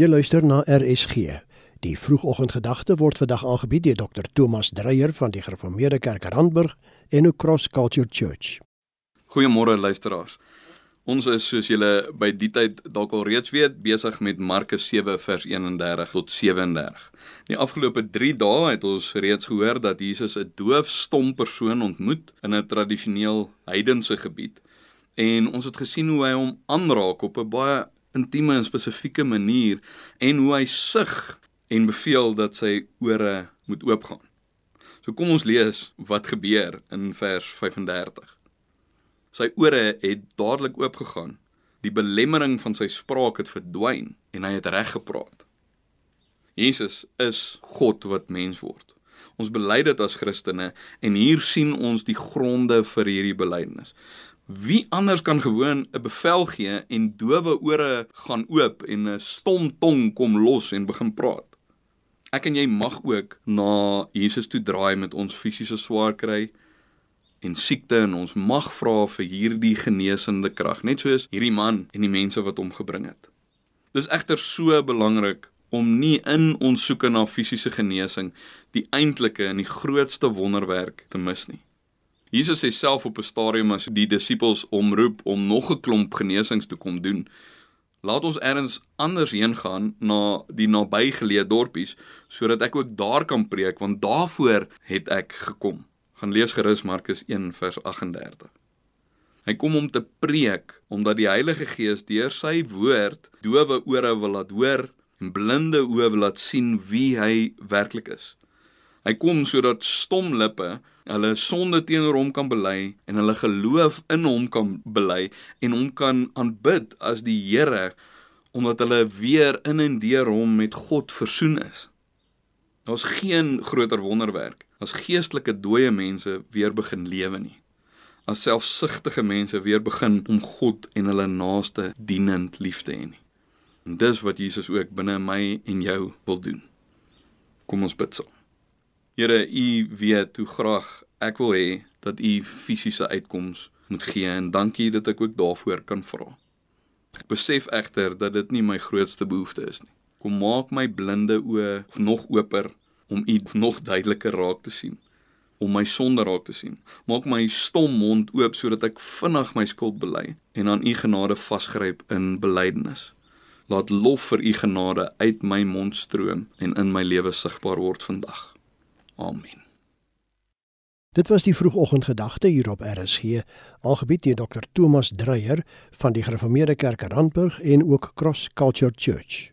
Jy luister na RSG. Die vroegoggendgedagte word vandag aangebied deur Dr Thomas Dreyer van die Gereformeerde Kerk Randburg en ook Cross Culture Church. Goeiemôre luisteraars. Ons is soos julle by die tyd dalk al reeds weet besig met Markus 7 vers 31 tot 37. Die afgelope 3 dae het ons reeds gehoor dat Jesus 'n doofstom persoon ontmoet in 'n tradisioneel heidense gebied en ons het gesien hoe hy hom aanraak op 'n baie intieme en spesifieke manier en hoe hy sug en beveel dat sy ore moet oopgaan. So kom ons lees wat gebeur in vers 35. Sy ore het dadelik oopgegaan. Die belemmering van sy spraak het verdwyn en hy het reg gepraat. Jesus is God wat mens word. Ons bely dit as Christene en hier sien ons die gronde vir hierdie belydenis. Wie anders kan gewoon 'n bevel gee en dowe ore gaan oop en 'n stom tong kom los en begin praat? Ek en jy mag ook na Jesus toe draai met ons fisiese swaar kry en siekte en ons mag vra vir hierdie genesende krag, net soos hierdie man en die mense wat hom gebring het. Dis egter so belangrik om nie in ons soeke na fisiese genesing die eintlike en die grootste wonderwerk te mis nie. Jesus sê self op 'n stadium as die disippels omroep om nog 'n klomp genesings te kom doen. Laat ons eers anders heen gaan na die nabygeleë dorpies sodat ek ook daar kan preek want daarvoor het ek gekom. Gaan lees gerus Markus 1 vers 38. Hy kom om te preek omdat die Heilige Gees deur sy woord dowe ore wil laat hoor en blinde oë wil laat sien wie hy werklik is. Hy kom sodat stom lippe hulle sonde teenoor hom kan bely en hulle geloof in hom kan bely en hom kan aanbid as die Here omdat hulle weer in en deur hom met God versoen is. Daar's geen groter wonderwerk as geestelike dooie mense weer begin lewe nie. As selfsugtige mense weer begin om God en hulle naaste dienend lief te hê nie. En dis wat Jesus ook binne my en jou wil doen. Kom ons bid saam. Here, U weet hoe graag ek wil hê dat U fisiese uitkoms moet gee en dankie dat ek ook daarvoor kan vra. Ek besef egter dat dit nie my grootste behoefte is nie. Kom maak my blinde oë nog oper om U nog duideliker raak te sien, om my sonde raak te sien. Maak my stom mond oop sodat ek vinnig my skuld bely en aan U genade vasgryp in belydenis. Laat lof vir U genade uit my mond stroom en in my lewe sigbaar word vandag. Amen. Dit was die vroegoggendgedagte hier op RSG, aangebied deur Dr Thomas Dreyer van die Gereformeerde Kerk Randburg en ook Cross Culture Church.